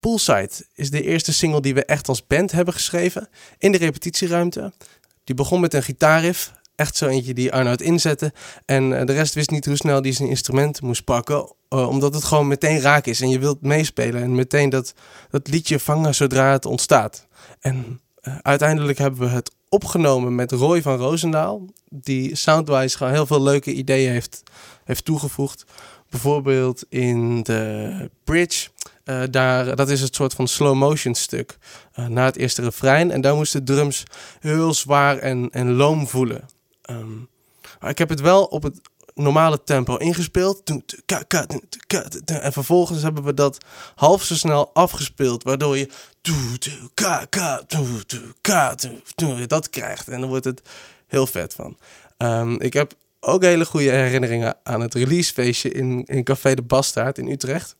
Poolside is de eerste single die we echt als band hebben geschreven in de repetitieruimte. Die begon met een gitaarriff, echt zo eentje die Arnoud inzette. En de rest wist niet hoe snel hij zijn instrument moest pakken, omdat het gewoon meteen raak is en je wilt meespelen en meteen dat, dat liedje vangen zodra het ontstaat. En uiteindelijk hebben we het opgenomen met Roy van Roosendaal, die soundwise gewoon heel veel leuke ideeën heeft, heeft toegevoegd. Bijvoorbeeld in de bridge. Uh, daar, dat is het soort van slow motion stuk uh, na het eerste refrein. En daar moesten drums heel zwaar en, en loom voelen. Um, maar ik heb het wel op het normale tempo ingespeeld. En vervolgens hebben we dat half zo snel afgespeeld. Waardoor je dat krijgt. En dan wordt het heel vet van. Um, ik heb ook hele goede herinneringen aan het releasefeestje in, in Café de Bastaard in Utrecht.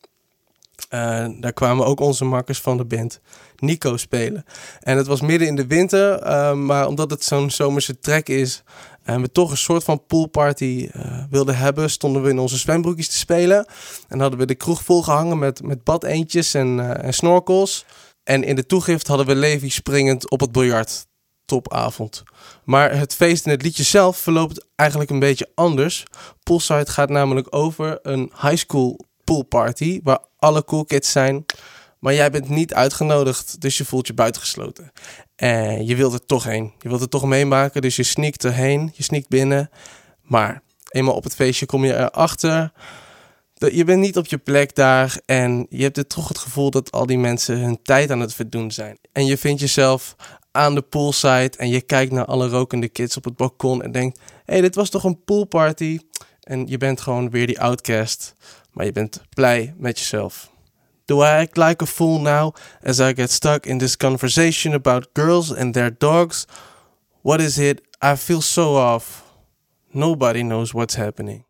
Uh, daar kwamen ook onze makkers van de band Nico spelen. En het was midden in de winter, uh, maar omdat het zo'n zomerse trek is en we toch een soort van poolparty uh, wilden hebben, stonden we in onze zwembroekjes te spelen. En hadden we de kroeg volgehangen met, met badeentjes en, en snorkels. En in de toegift hadden we Levi springend op het biljart. Topavond. Maar het feest en het liedje zelf verloopt eigenlijk een beetje anders. Poolside gaat namelijk over een high school poolparty waar alle cool kids zijn. Maar jij bent niet uitgenodigd, dus je voelt je buitengesloten. En je wilt er toch heen. Je wilt het toch meemaken, dus je sneakt erheen. Je sneakt binnen. Maar eenmaal op het feestje kom je erachter. Je bent niet op je plek daar en je hebt er toch het gevoel dat al die mensen hun tijd aan het verdoen zijn. En je vindt jezelf aan de poolside en je kijkt naar alle rokende kids op het balkon en denkt: hé, hey, dit was toch een poolparty? En je bent gewoon weer die outcast, maar je bent blij met jezelf. Do I act like a fool now as I get stuck in this conversation about girls and their dogs? What is it? I feel so off. Nobody knows what's happening.